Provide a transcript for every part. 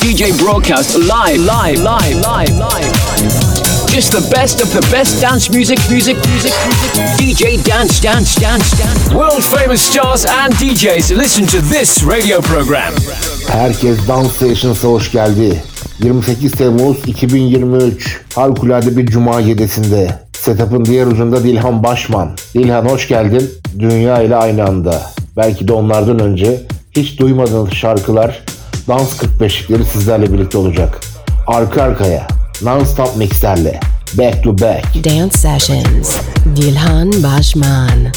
DJ broadcast live, live, live, live, live. Just the best of the best dance music, music, music, music. DJ dance, dance, dance, dance. World famous stars and DJs listen to this radio program. Herkes Dance Stations'a hoş geldi. 28 Temmuz 2023 harikulade bir cuma gecesinde. Setup'ın diğer ucunda Dilhan Başman. Dilhan hoş geldin. Dünya ile aynı anda. Belki de onlardan önce hiç duymadığınız şarkılar Dans 45'likleri sizlerle birlikte olacak. Arka arkaya non-stop mixlerle back to back. Dance Sessions Dilhan Bashman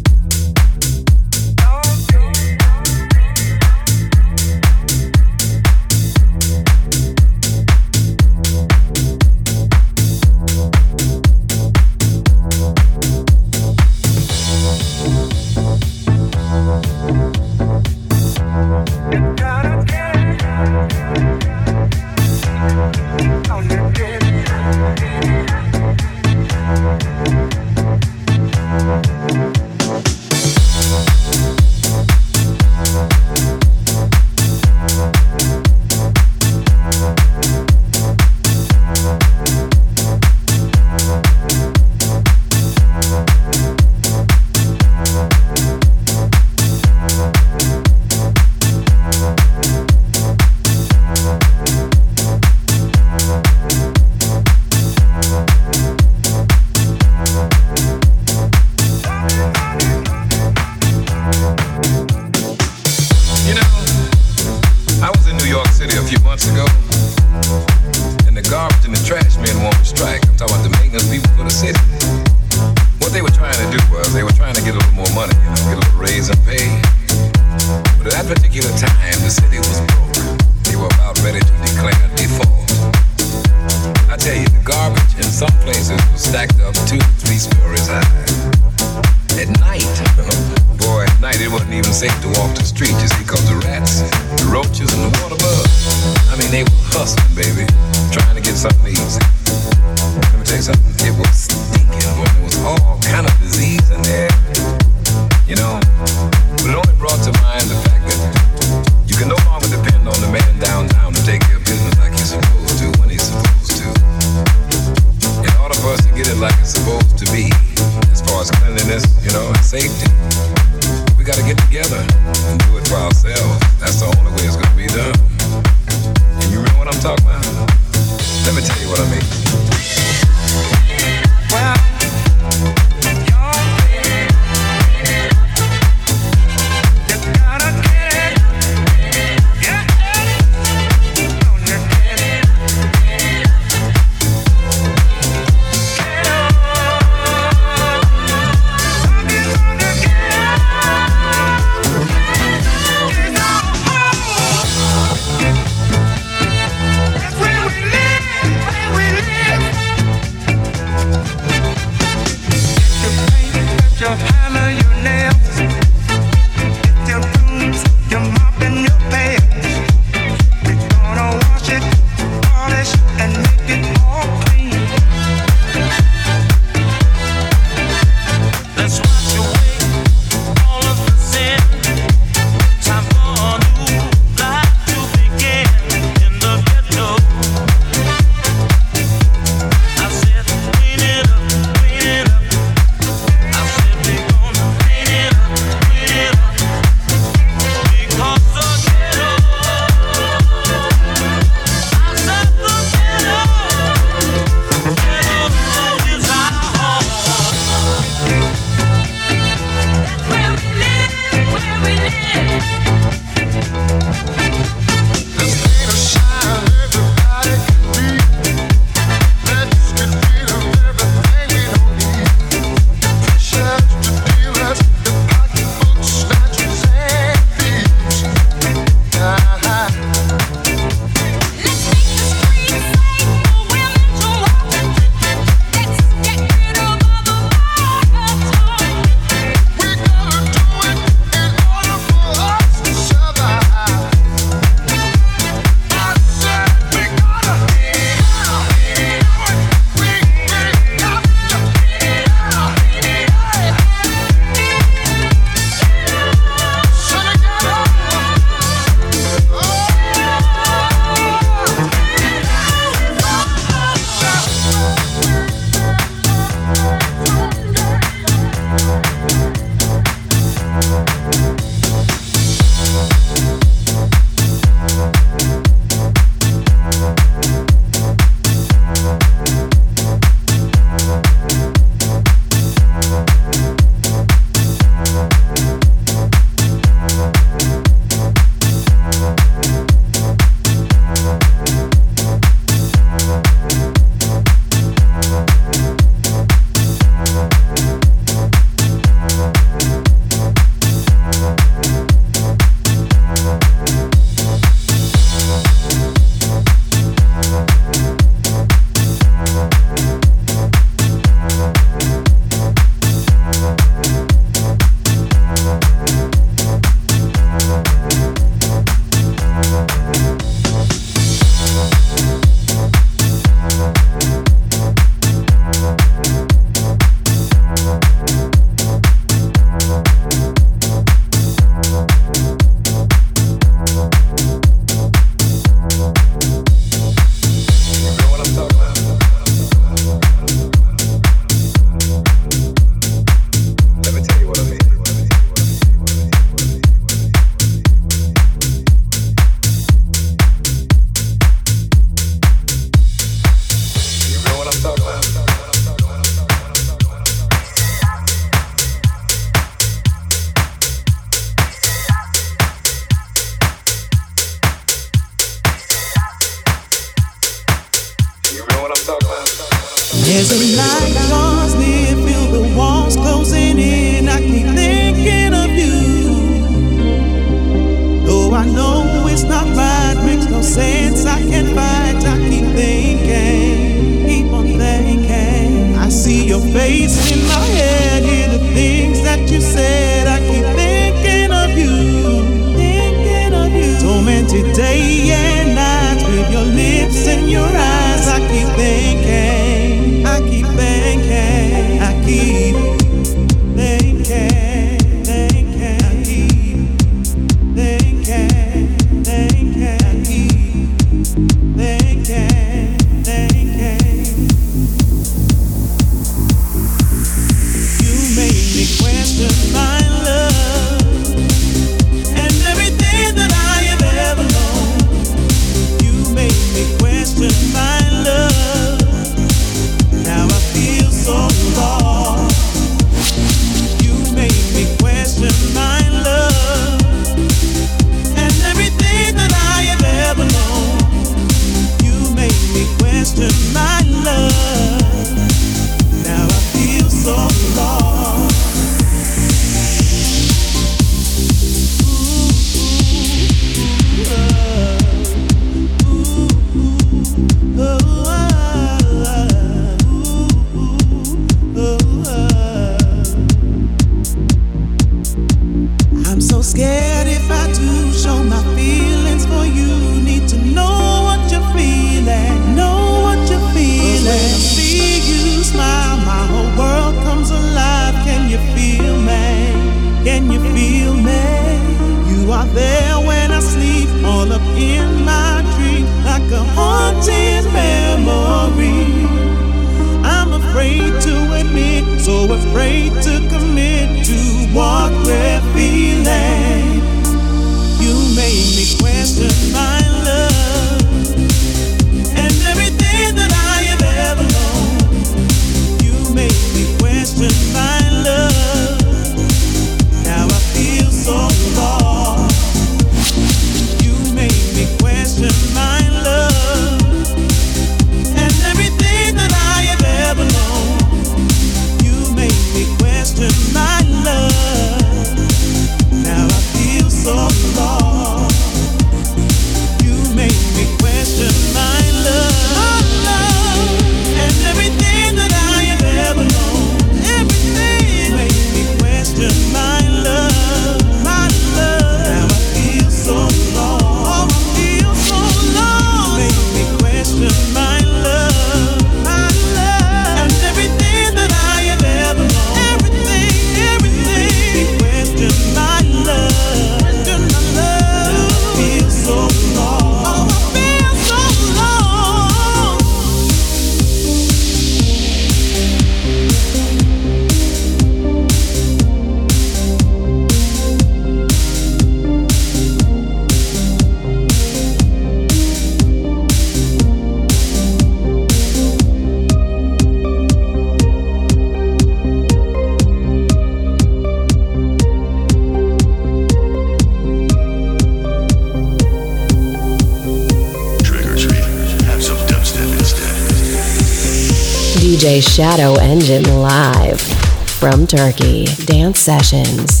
Shadow Engine live from Turkey. Dance Sessions.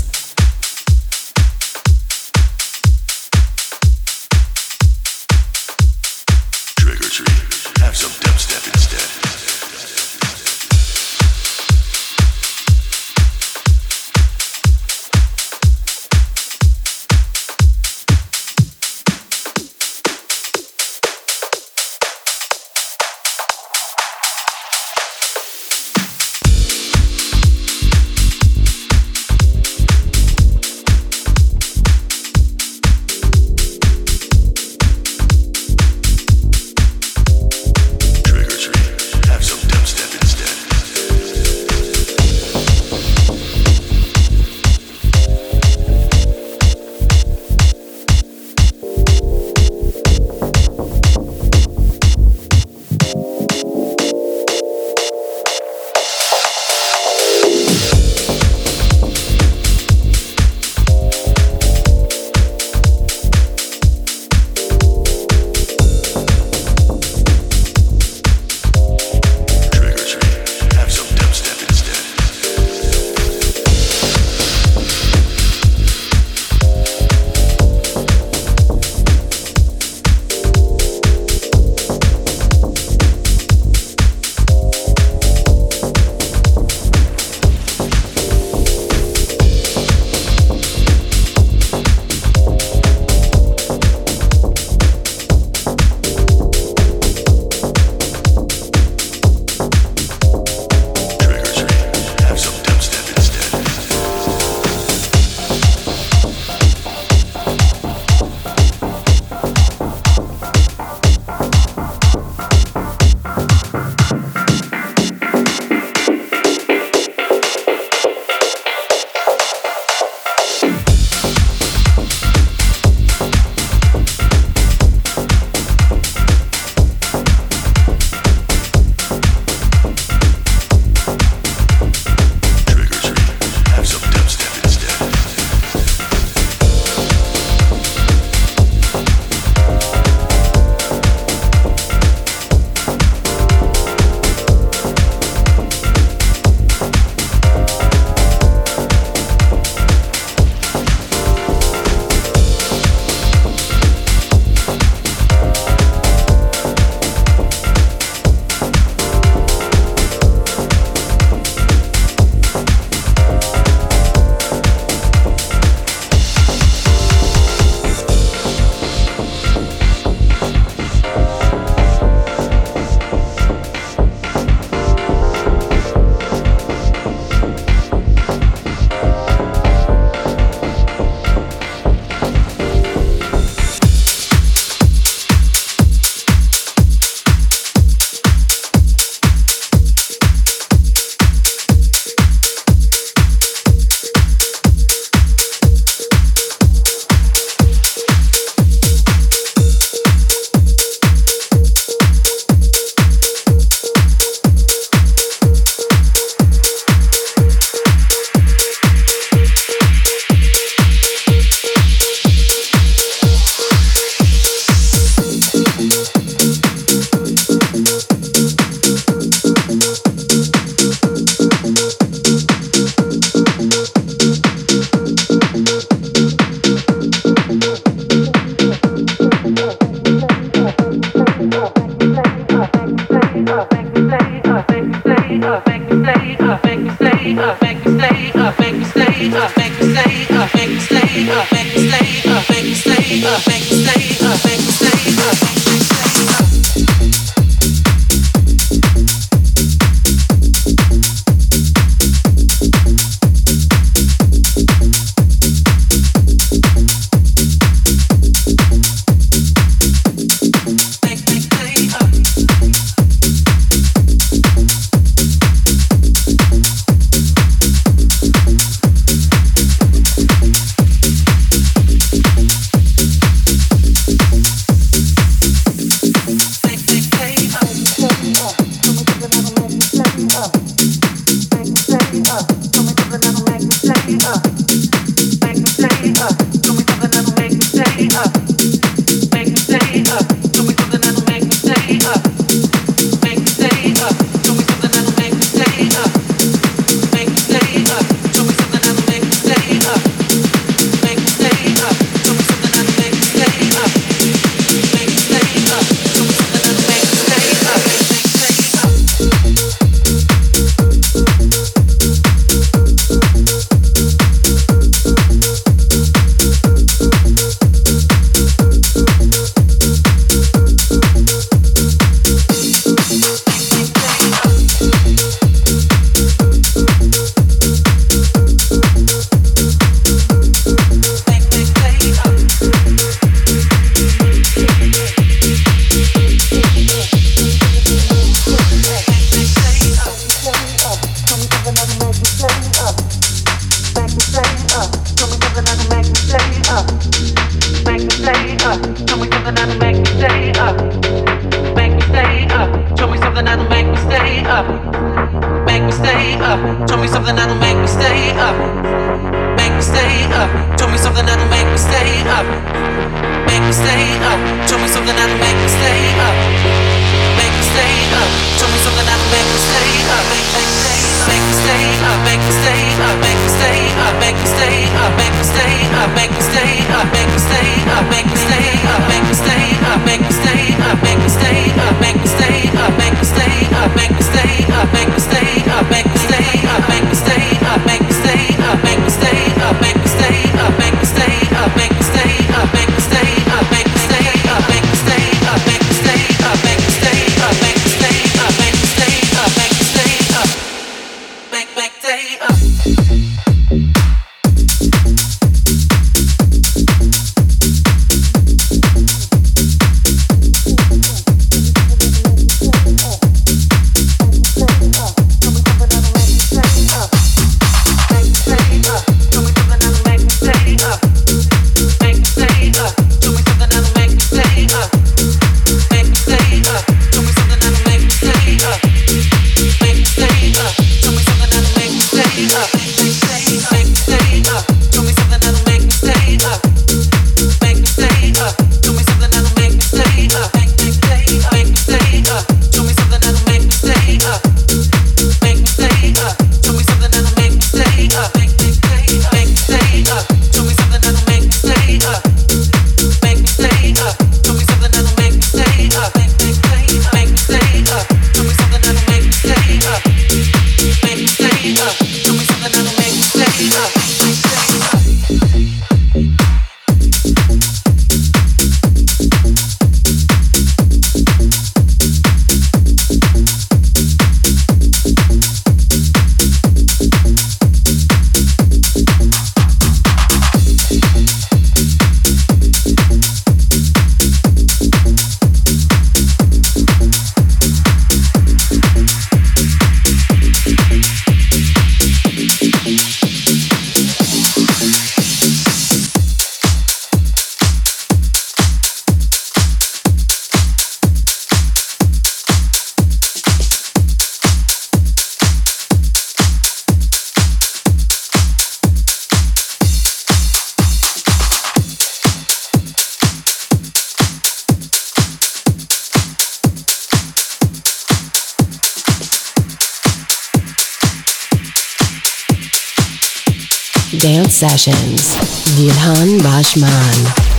Sessions. Dilhan Başman.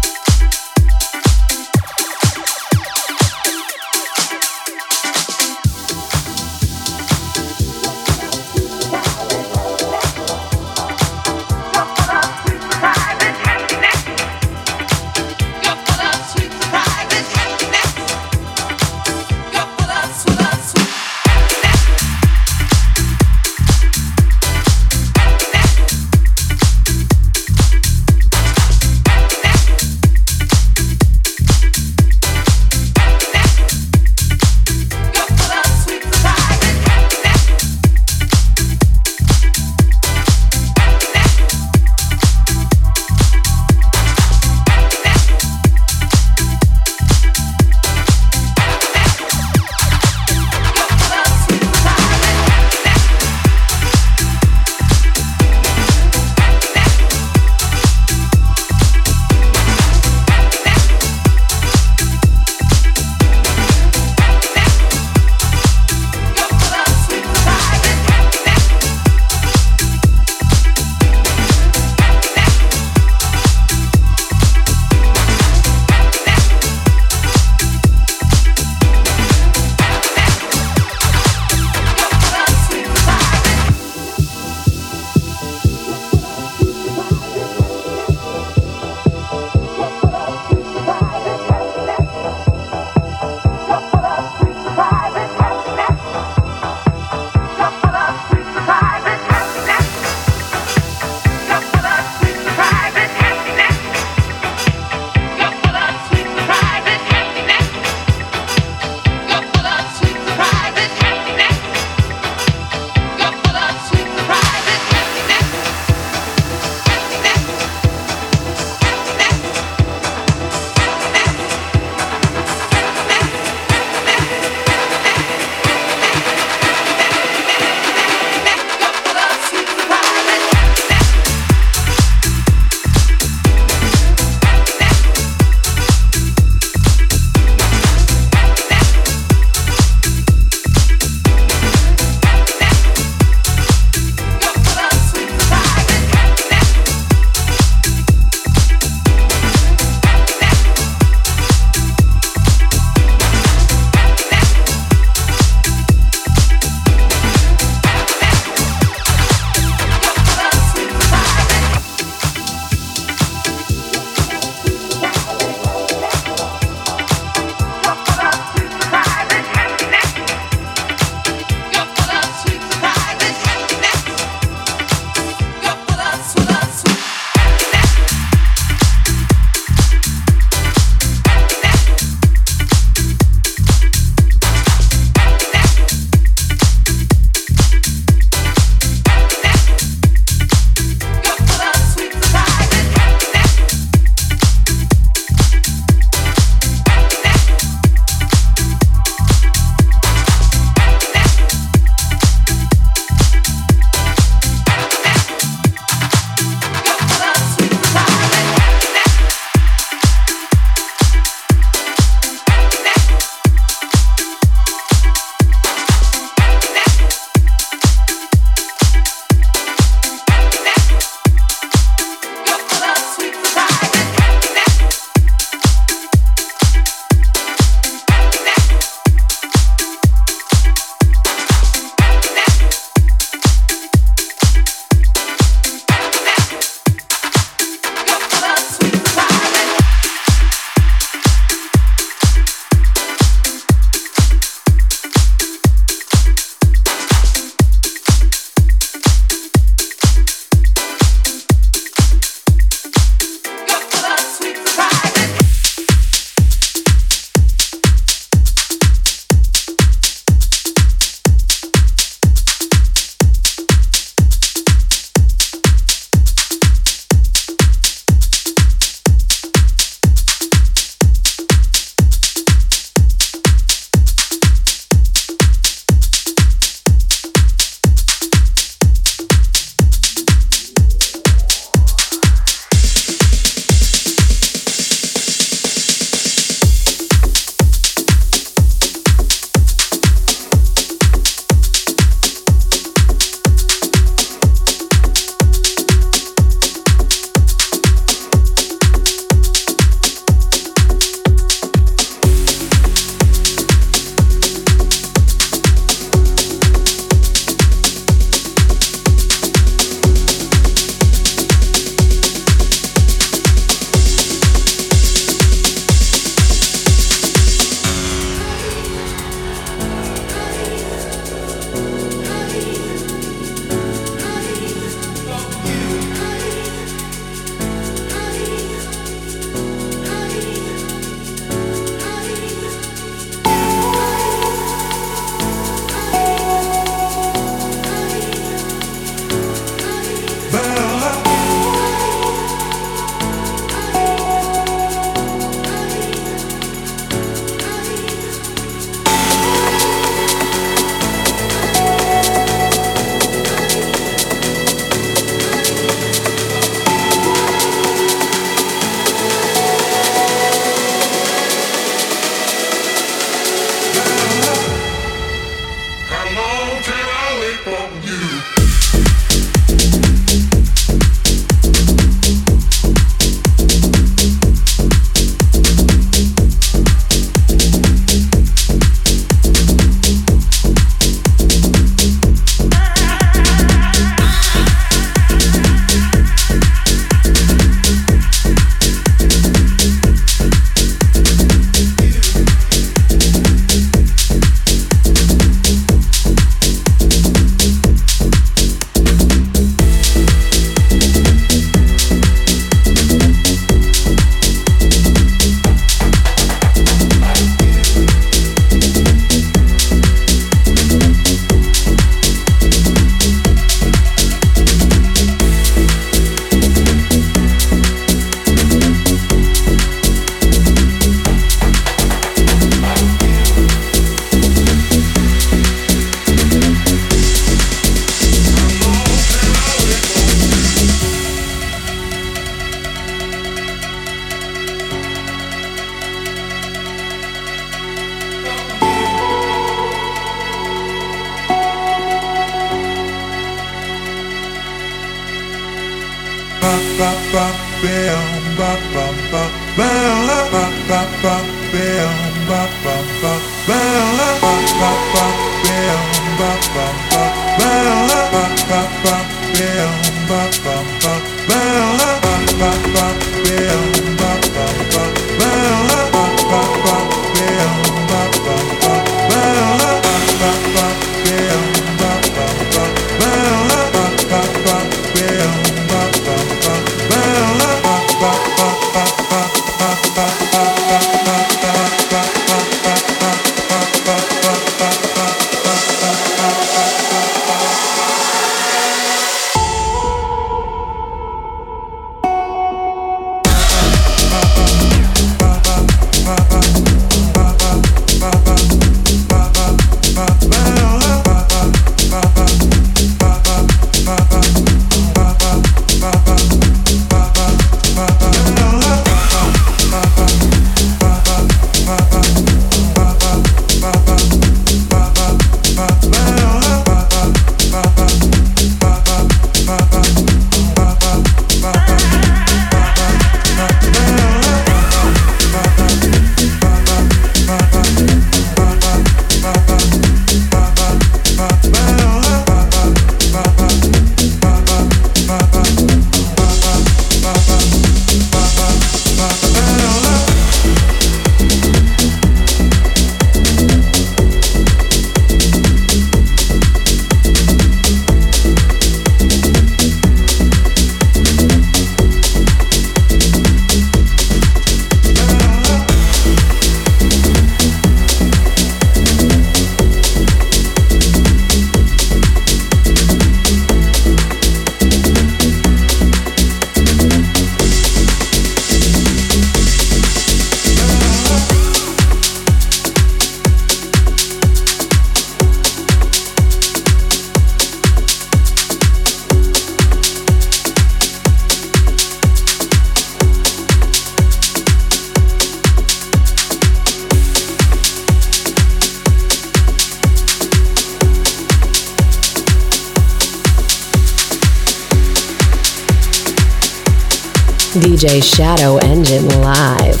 Shadow Engine live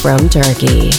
from Turkey.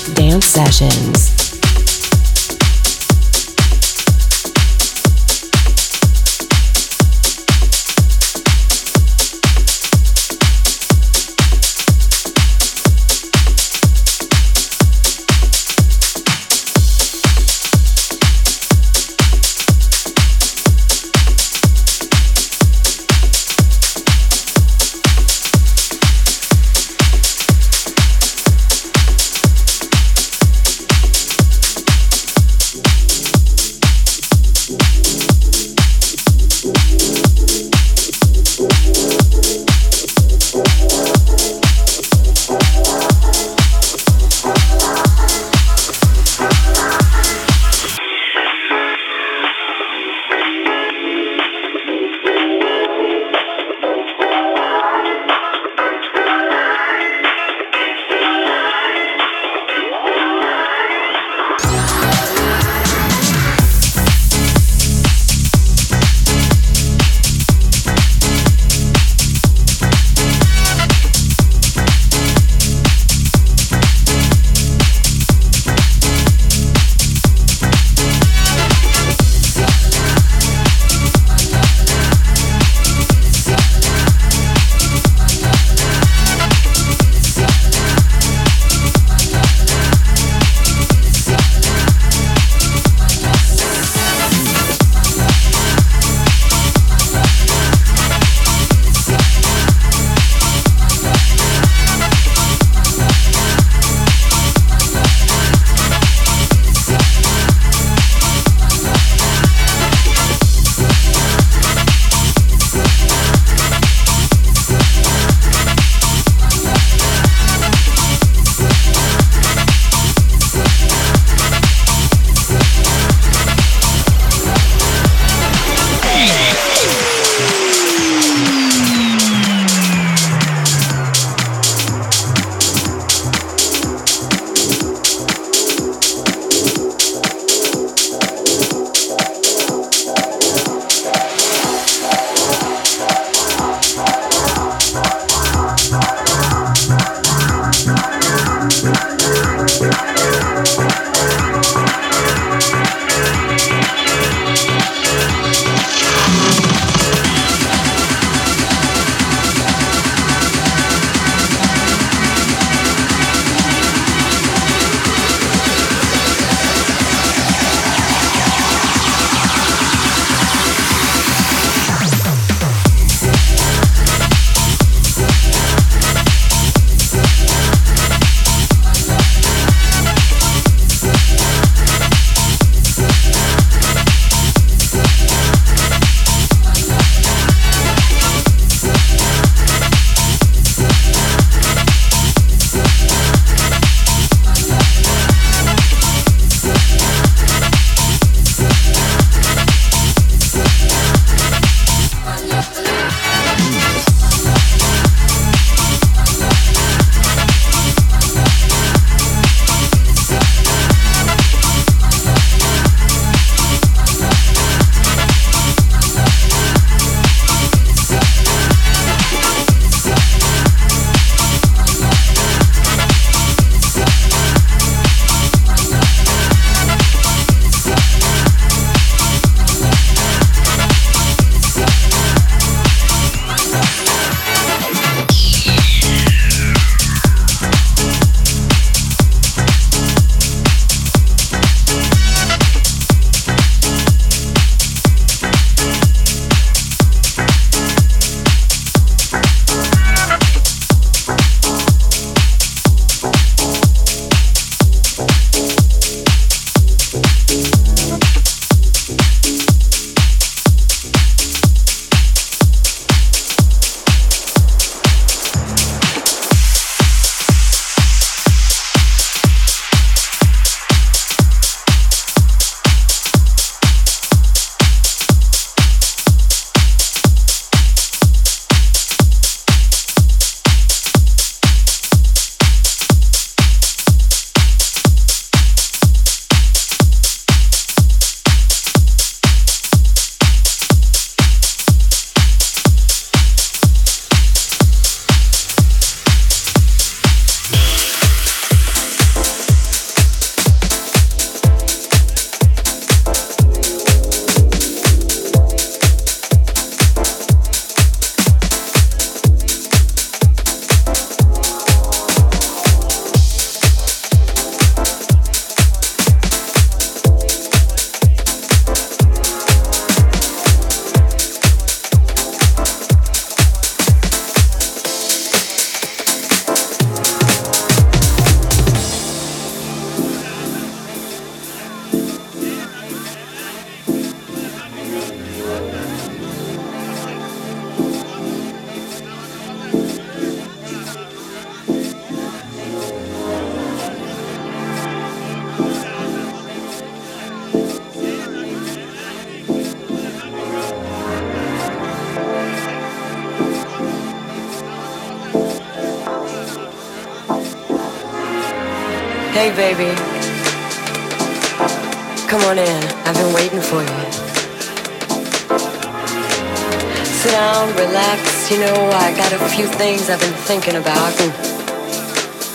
Thinking about, and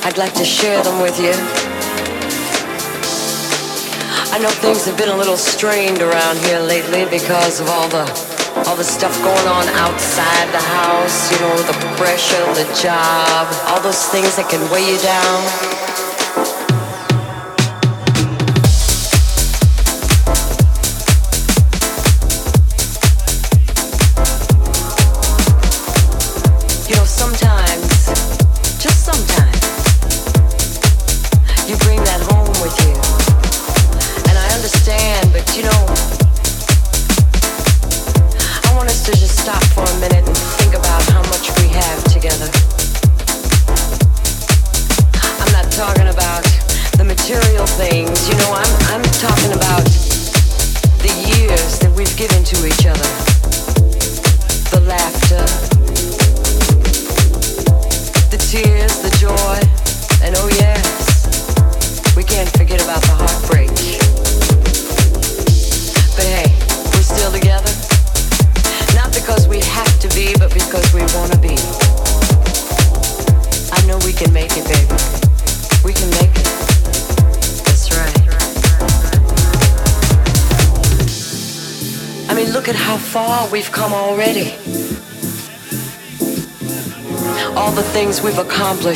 I'd like to share them with you. I know things have been a little strained around here lately because of all the all the stuff going on outside the house, you know, the pressure, the job, all those things that can weigh you down.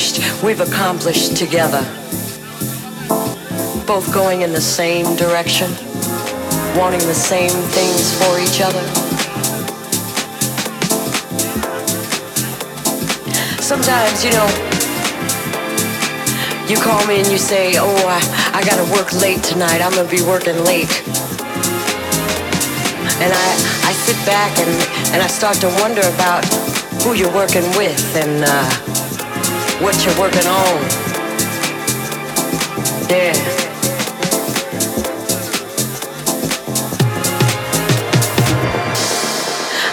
Accomplished, we've accomplished together. Both going in the same direction, wanting the same things for each other. Sometimes, you know, you call me and you say, Oh, I, I gotta work late tonight. I'm gonna be working late. And I, I sit back and, and I start to wonder about who you're working with and uh, what you're working on. Yeah.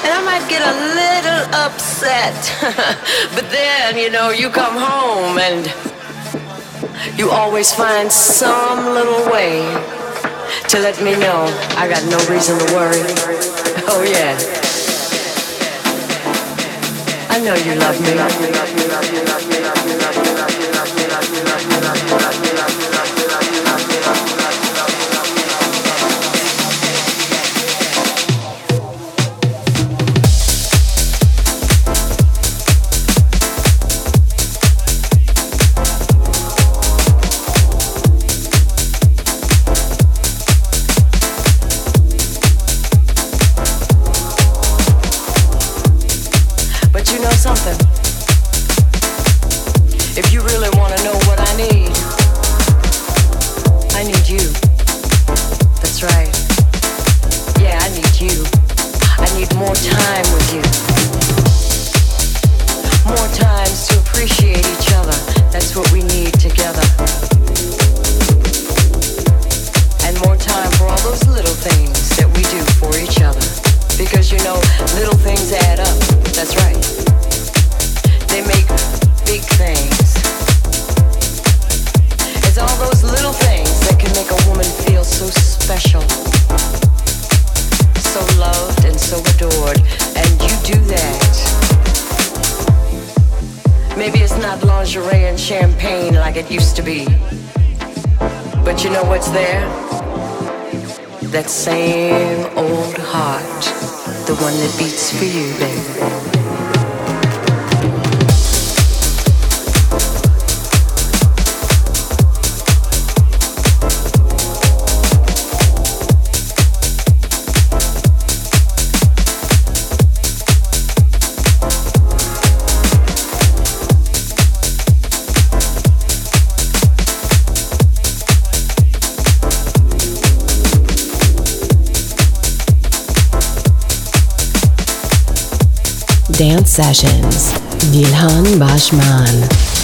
And I might get a little upset, but then, you know, you come home and you always find some little way to let me know I got no reason to worry. Oh yeah. I know you love me. Sessions. Dilhan Başman.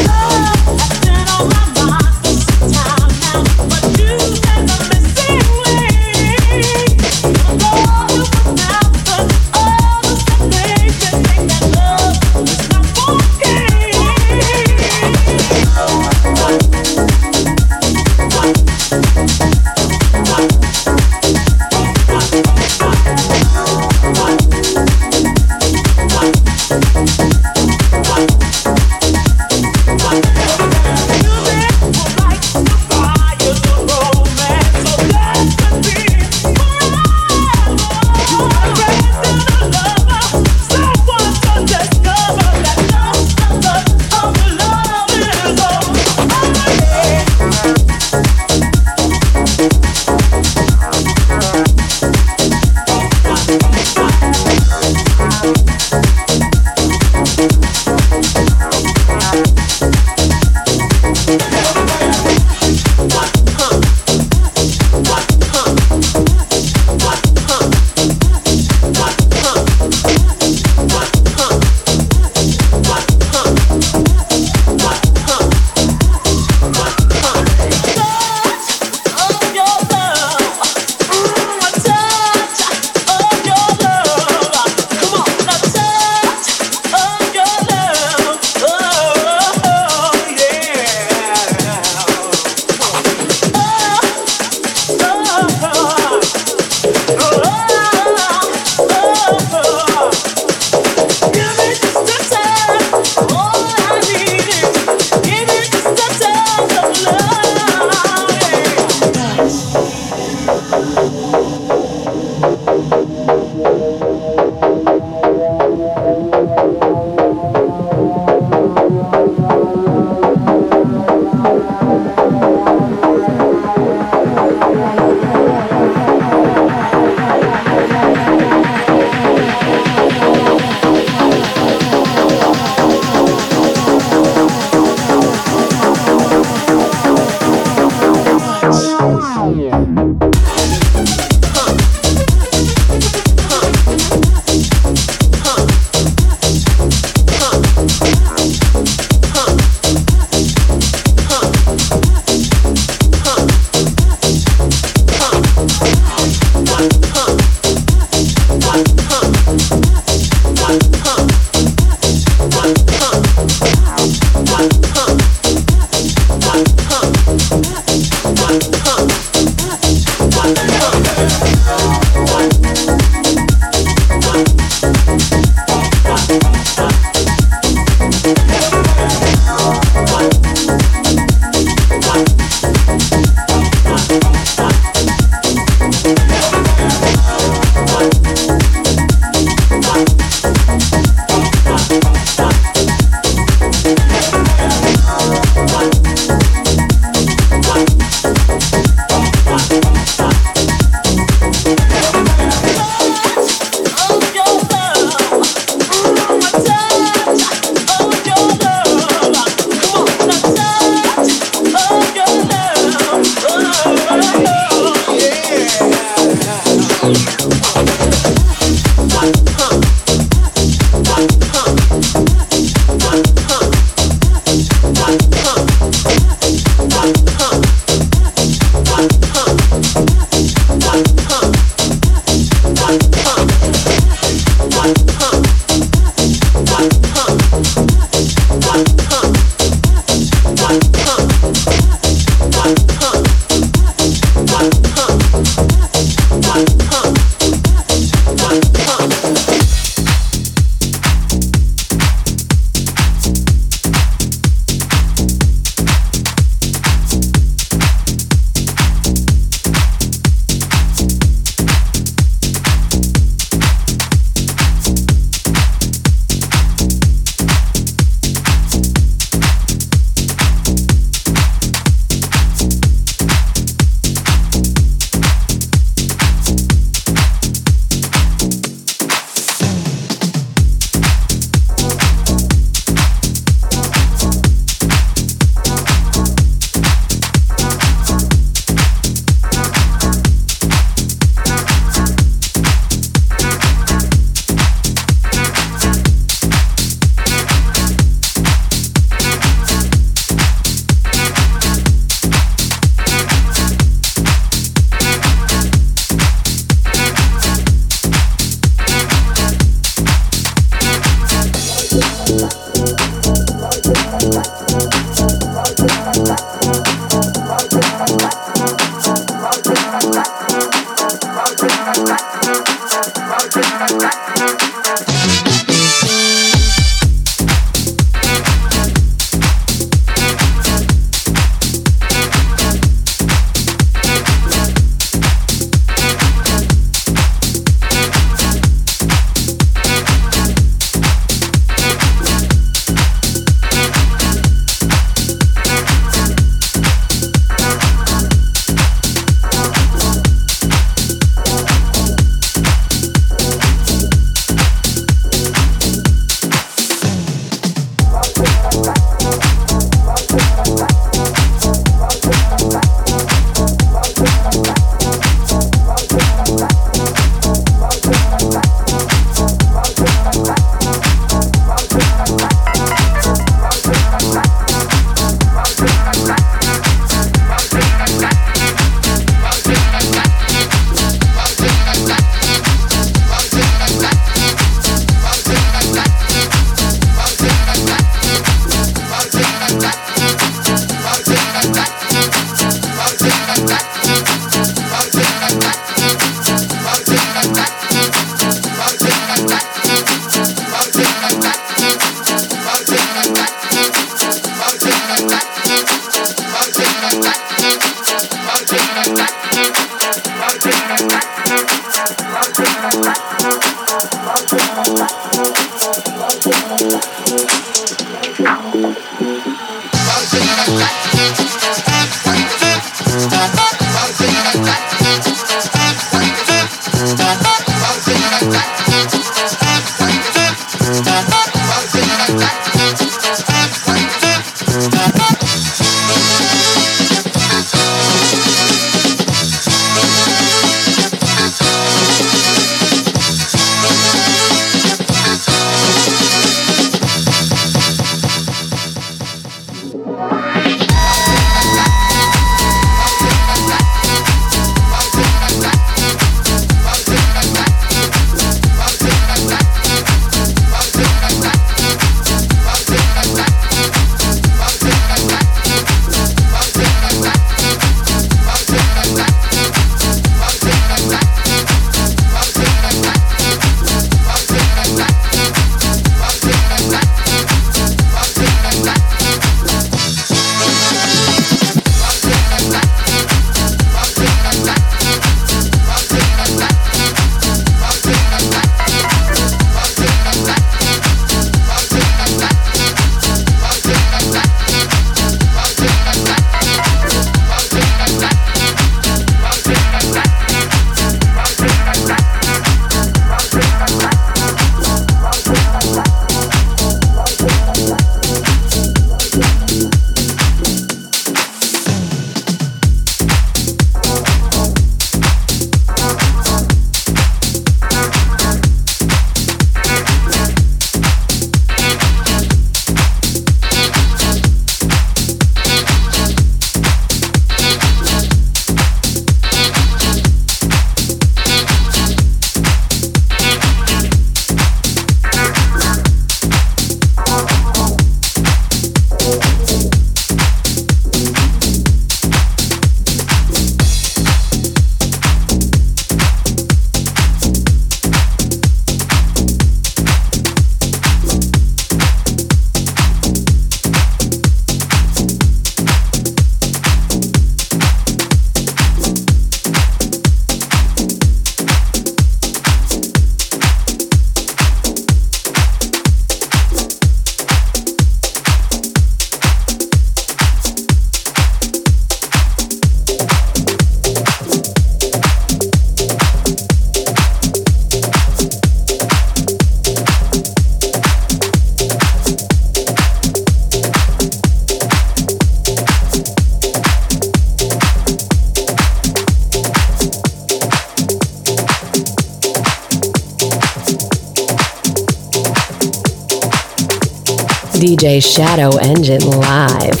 DJ Shadow Engine live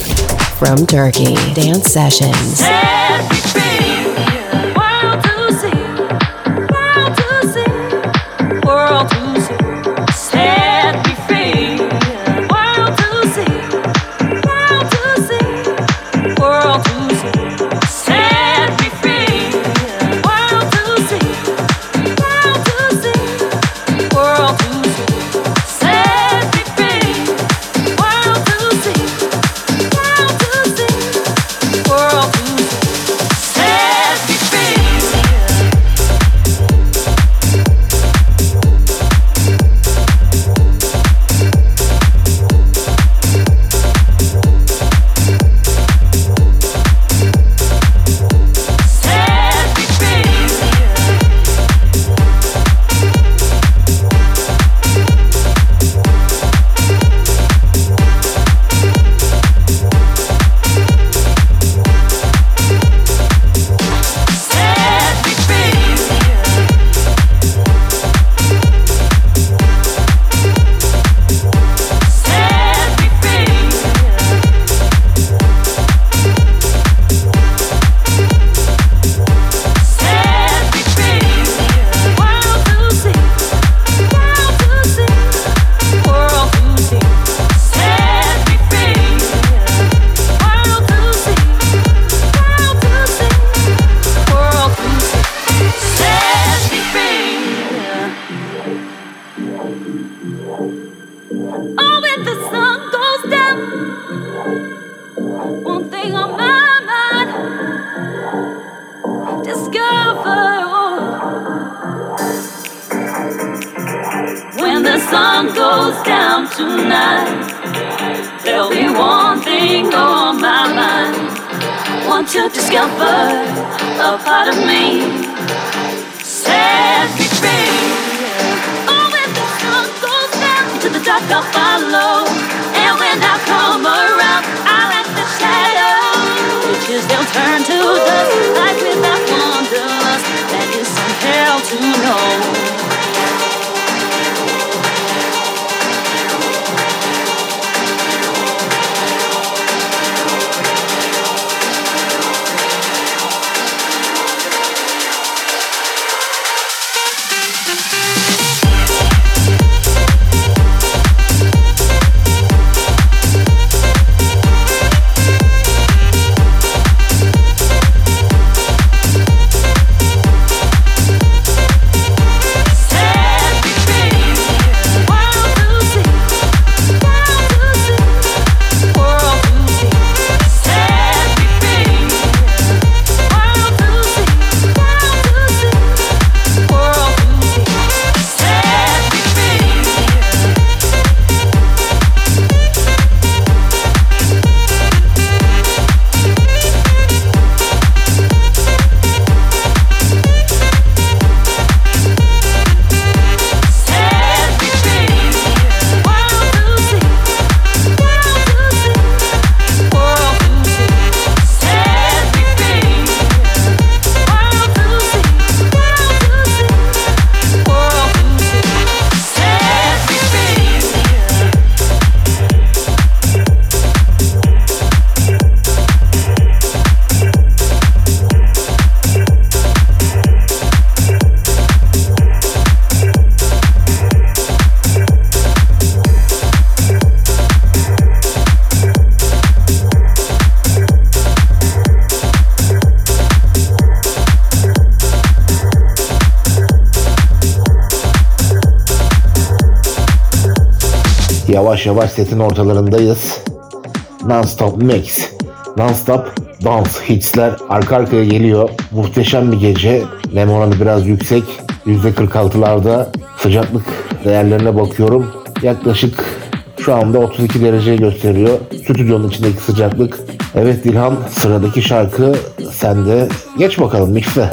from Turkey. Dance Sessions. Yavaş yavaş setin ortalarındayız. Non-stop mix. Non-stop dance hitsler arka arkaya geliyor. Muhteşem bir gece. Nem oranı biraz yüksek. %46'larda sıcaklık değerlerine bakıyorum. Yaklaşık şu anda 32 derece gösteriyor. Stüdyonun içindeki sıcaklık. Evet Dilhan sıradaki şarkı sende. Geç bakalım mixle.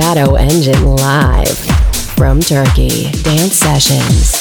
Shadow Engine live from Turkey Dance Sessions.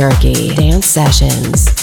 Turkey. Dance sessions.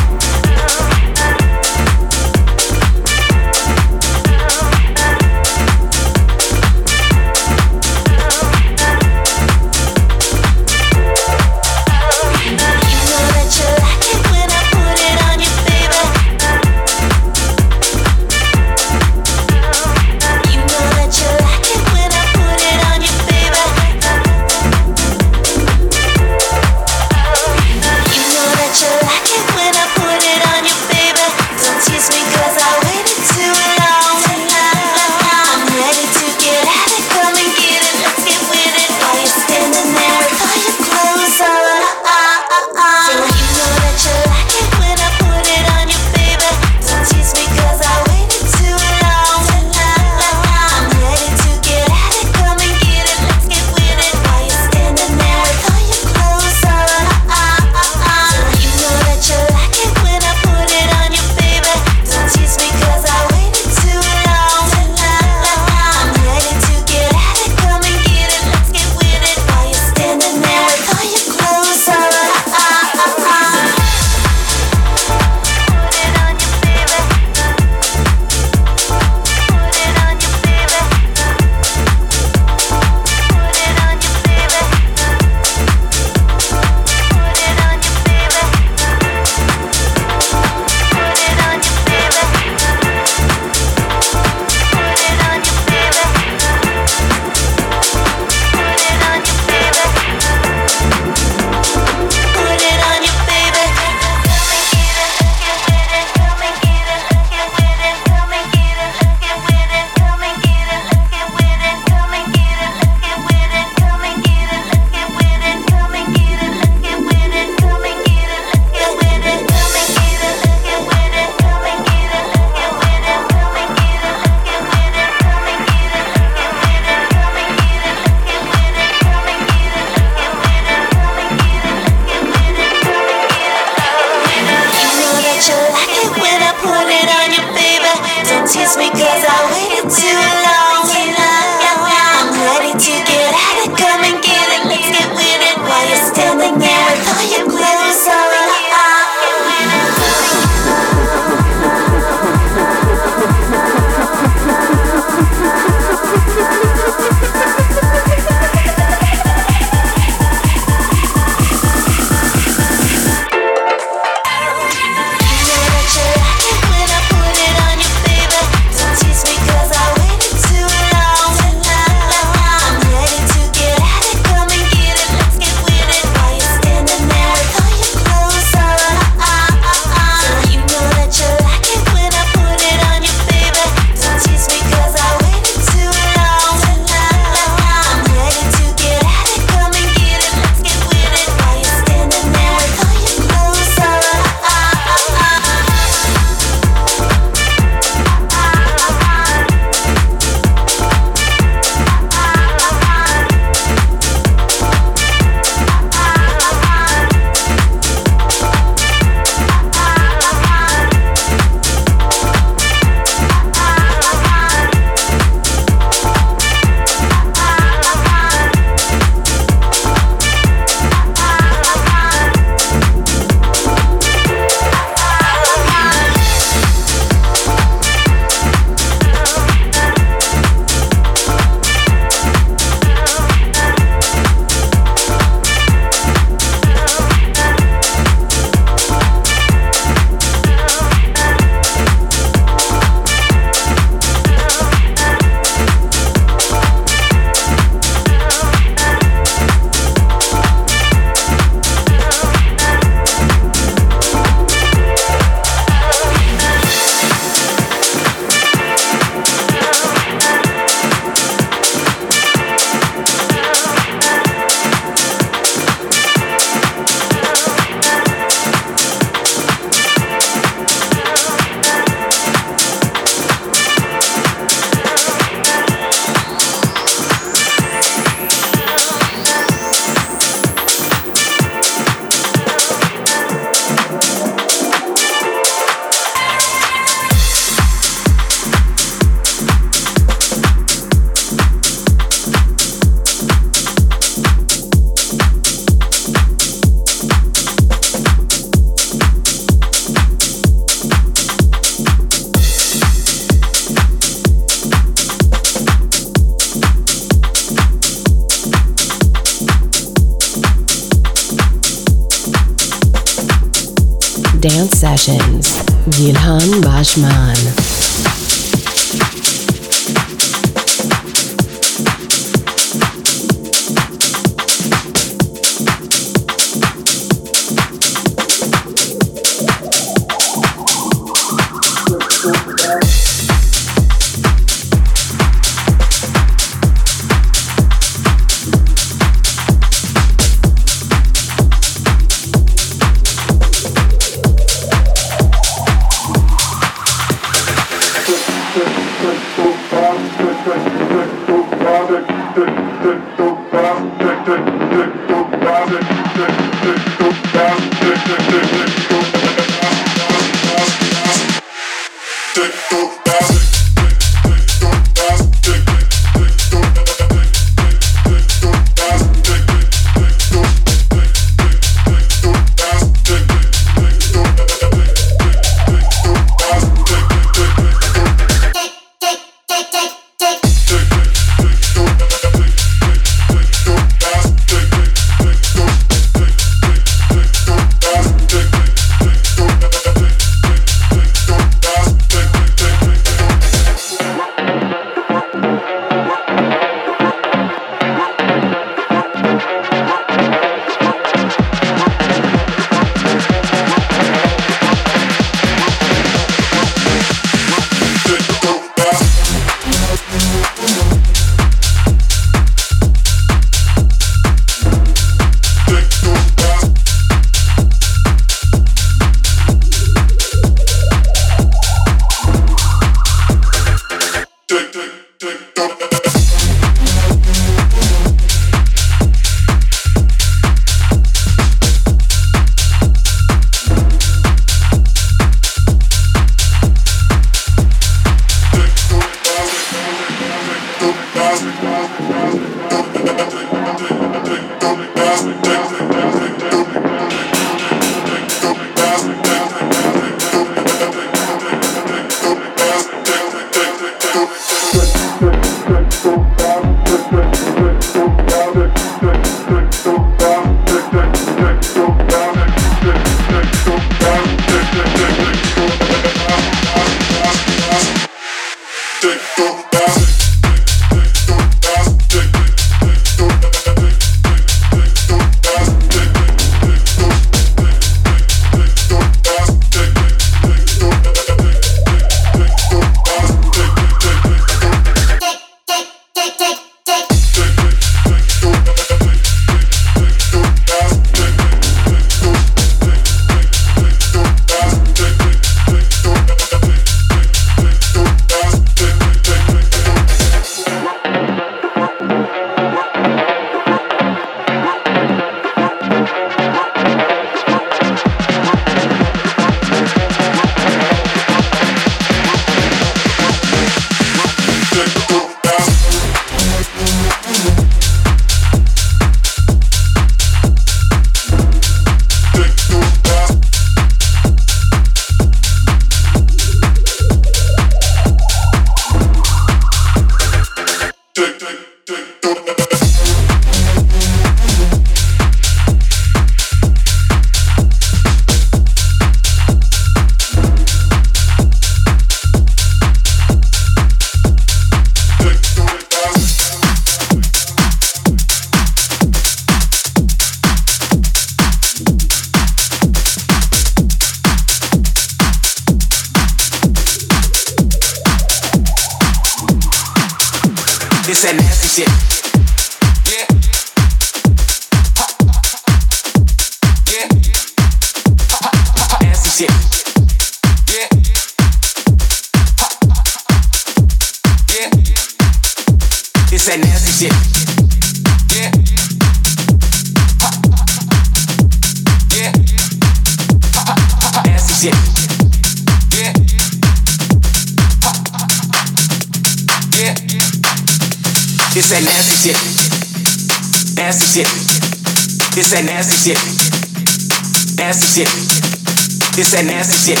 That nasty shit.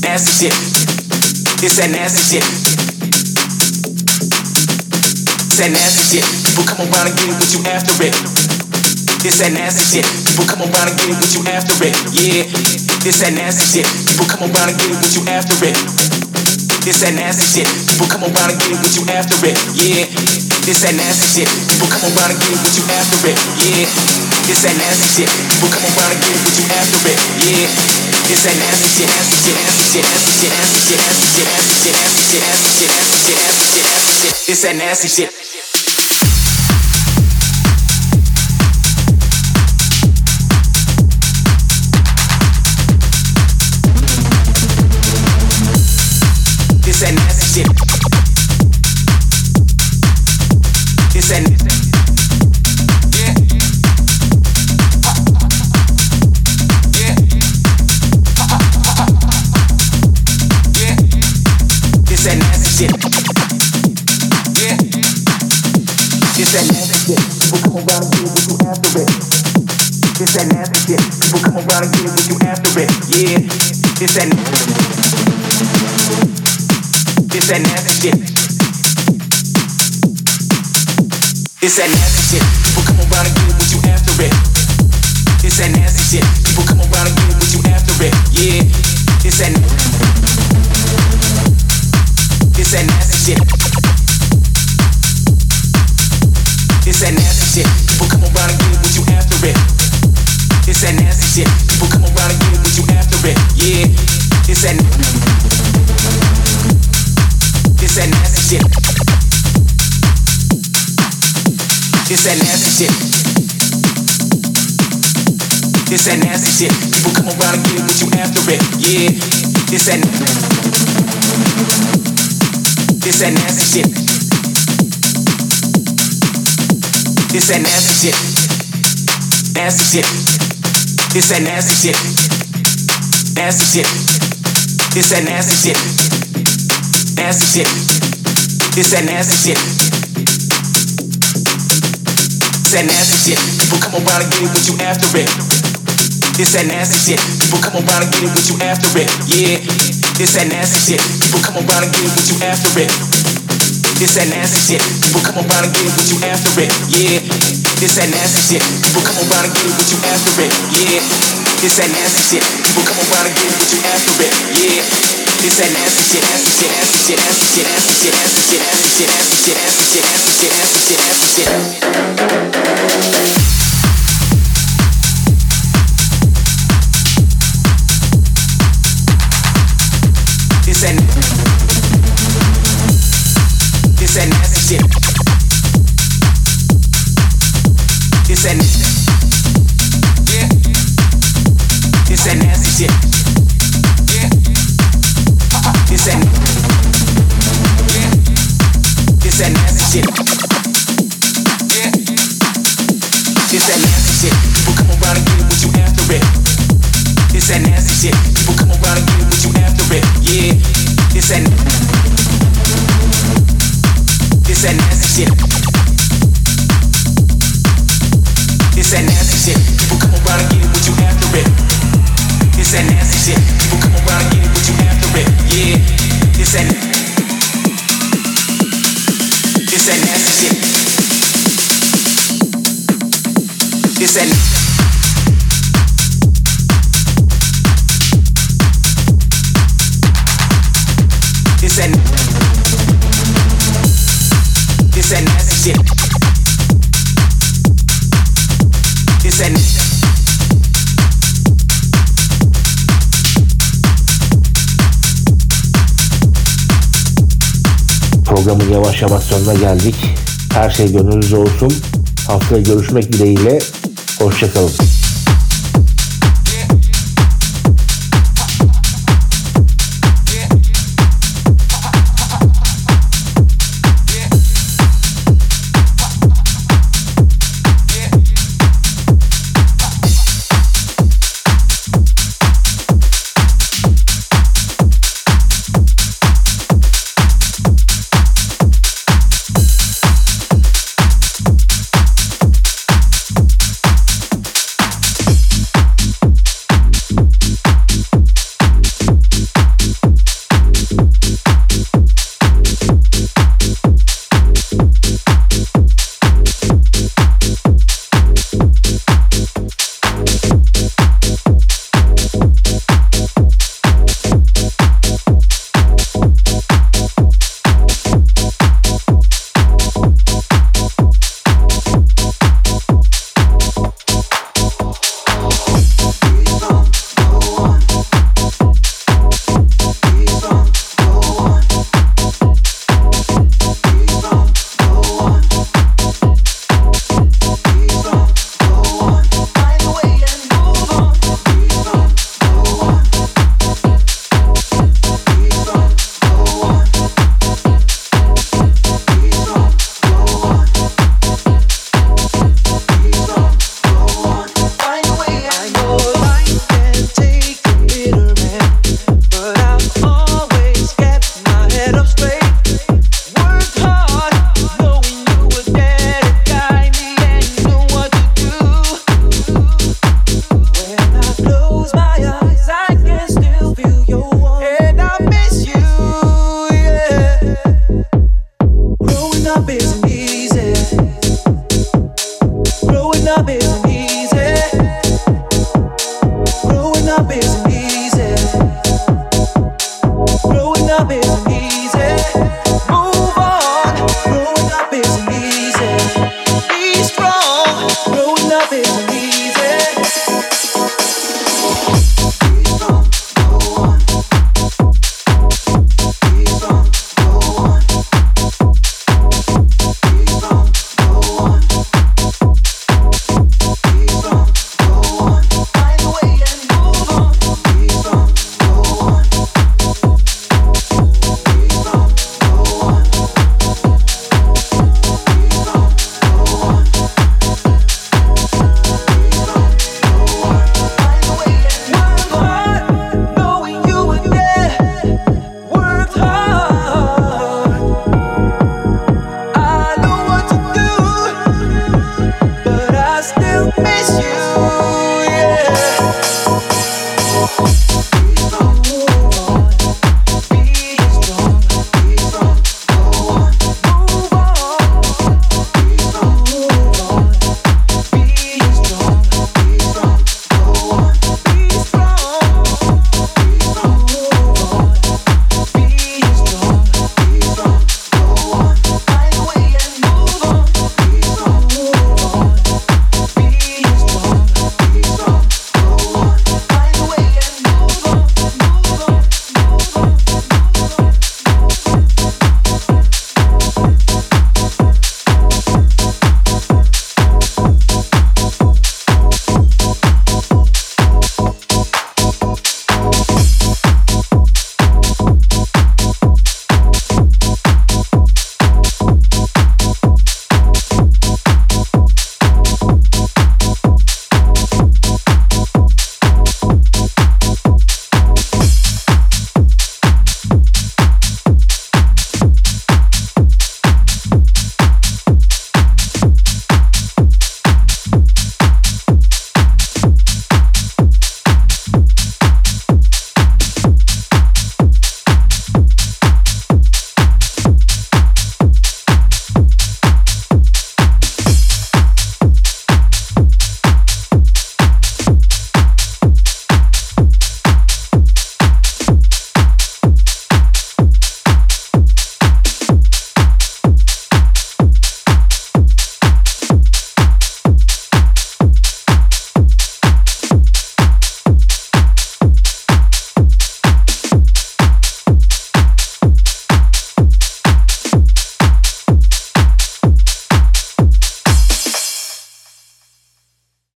Nasty shit. This that nasty shit. This that nasty shit. People come around and get it with you after it. This that nasty shit. People come around and get it with you after it. Yeah. This that nasty shit. People come around and get it with you after it. This that nasty shit. People come around and get it with you after it. Yeah. This that nasty shit. People come around and get it with you after it. Yeah. This that nasty shit. People come around and get it with you after it. Yeah. This that nasty shit. This that. This nasty shit. This nasty shit. This that nasty shit. This that nasty shit. People come around and get it with you after it. Yeah. This that. This that nasty shit. This that nasty shit. Nasty shit. This that nasty shit. Nasty shit. This that nasty shit. Nasty shit. This that nasty shit. This that nasty shit. People come around and get it with you after it. This that nasty shit. People come around and get it with you after it. Yeah. This that nasty shit. People come around and get it with you after it. This that nasty shit. People come around and get it with you after it. Yeah. This that nasty shit. People come around and get it with you after it. Yeah. This that nasty shit. People come around and get it with you after it. Yeah. This that nasty shit, nasty shit, nasty shit. This that, this that nasty shit. This that, yeah. This that nasty shit. Yeah. This that nasty shit. People come around and get with you after it. This that nasty shit. People come around and get with you after it. Yeah. This that. This that nasty shit. güzeli Güzeli Güzeli Güzeli Güzeli Programın yavaş yavaş sonuna geldik. Her şey gönlünüz olsun. Haftaya görüşmek dileğiyle. Hoşçakalın.